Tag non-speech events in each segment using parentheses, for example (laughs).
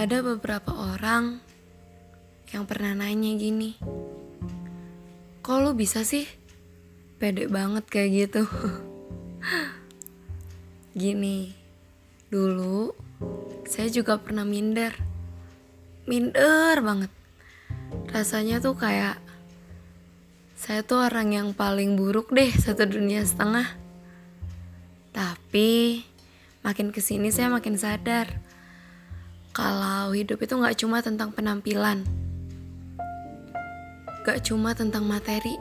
Ada beberapa orang yang pernah nanya gini, kok lu bisa sih pede banget kayak gitu? (laughs) gini, dulu saya juga pernah minder, minder banget. Rasanya tuh kayak saya tuh orang yang paling buruk deh satu dunia setengah. Tapi makin ke sini saya makin sadar kalau hidup itu nggak cuma tentang penampilan, gak cuma tentang materi.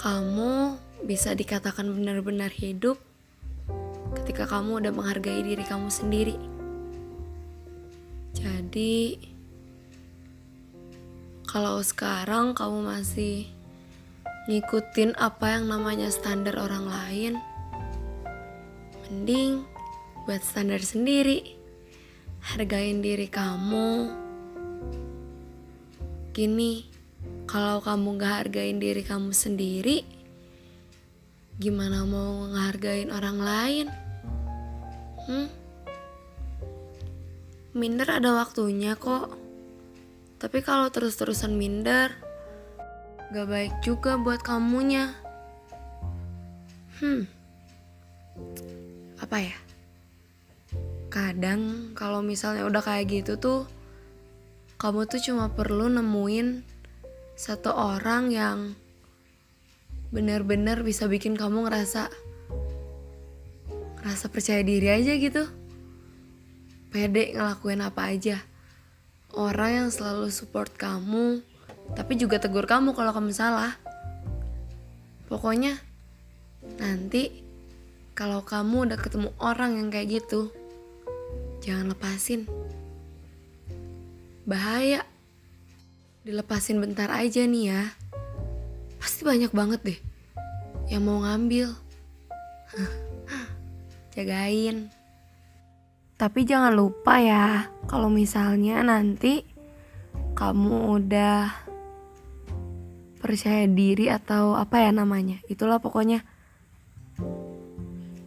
Kamu bisa dikatakan benar-benar hidup ketika kamu udah menghargai diri kamu sendiri. Jadi, kalau sekarang kamu masih ngikutin apa yang namanya standar orang lain, mending buat standar sendiri. Hargain diri kamu. Gini, kalau kamu gak hargain diri kamu sendiri, gimana mau ngehargain orang lain? Hmm? Minder ada waktunya kok. Tapi kalau terus-terusan minder, gak baik juga buat kamunya. Hmm. Apa ya? Kadang kalau misalnya udah kayak gitu tuh, kamu tuh cuma perlu nemuin satu orang yang benar-benar bisa bikin kamu ngerasa ngerasa percaya diri aja gitu. Pede ngelakuin apa aja. Orang yang selalu support kamu, tapi juga tegur kamu kalau kamu salah. Pokoknya nanti kalau kamu udah ketemu orang yang kayak gitu, jangan lepasin. Bahaya. Dilepasin bentar aja nih ya. Pasti banyak banget deh yang mau ngambil. (laughs) Jagain. Tapi jangan lupa ya, kalau misalnya nanti kamu udah percaya diri atau apa ya namanya, itulah pokoknya.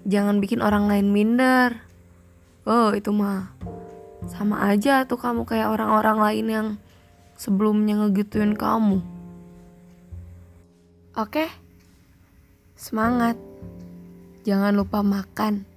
Jangan bikin orang lain minder. Oh, itu mah sama aja tuh kamu kayak orang-orang lain yang sebelumnya ngegituin kamu. Oke, semangat. Jangan lupa makan.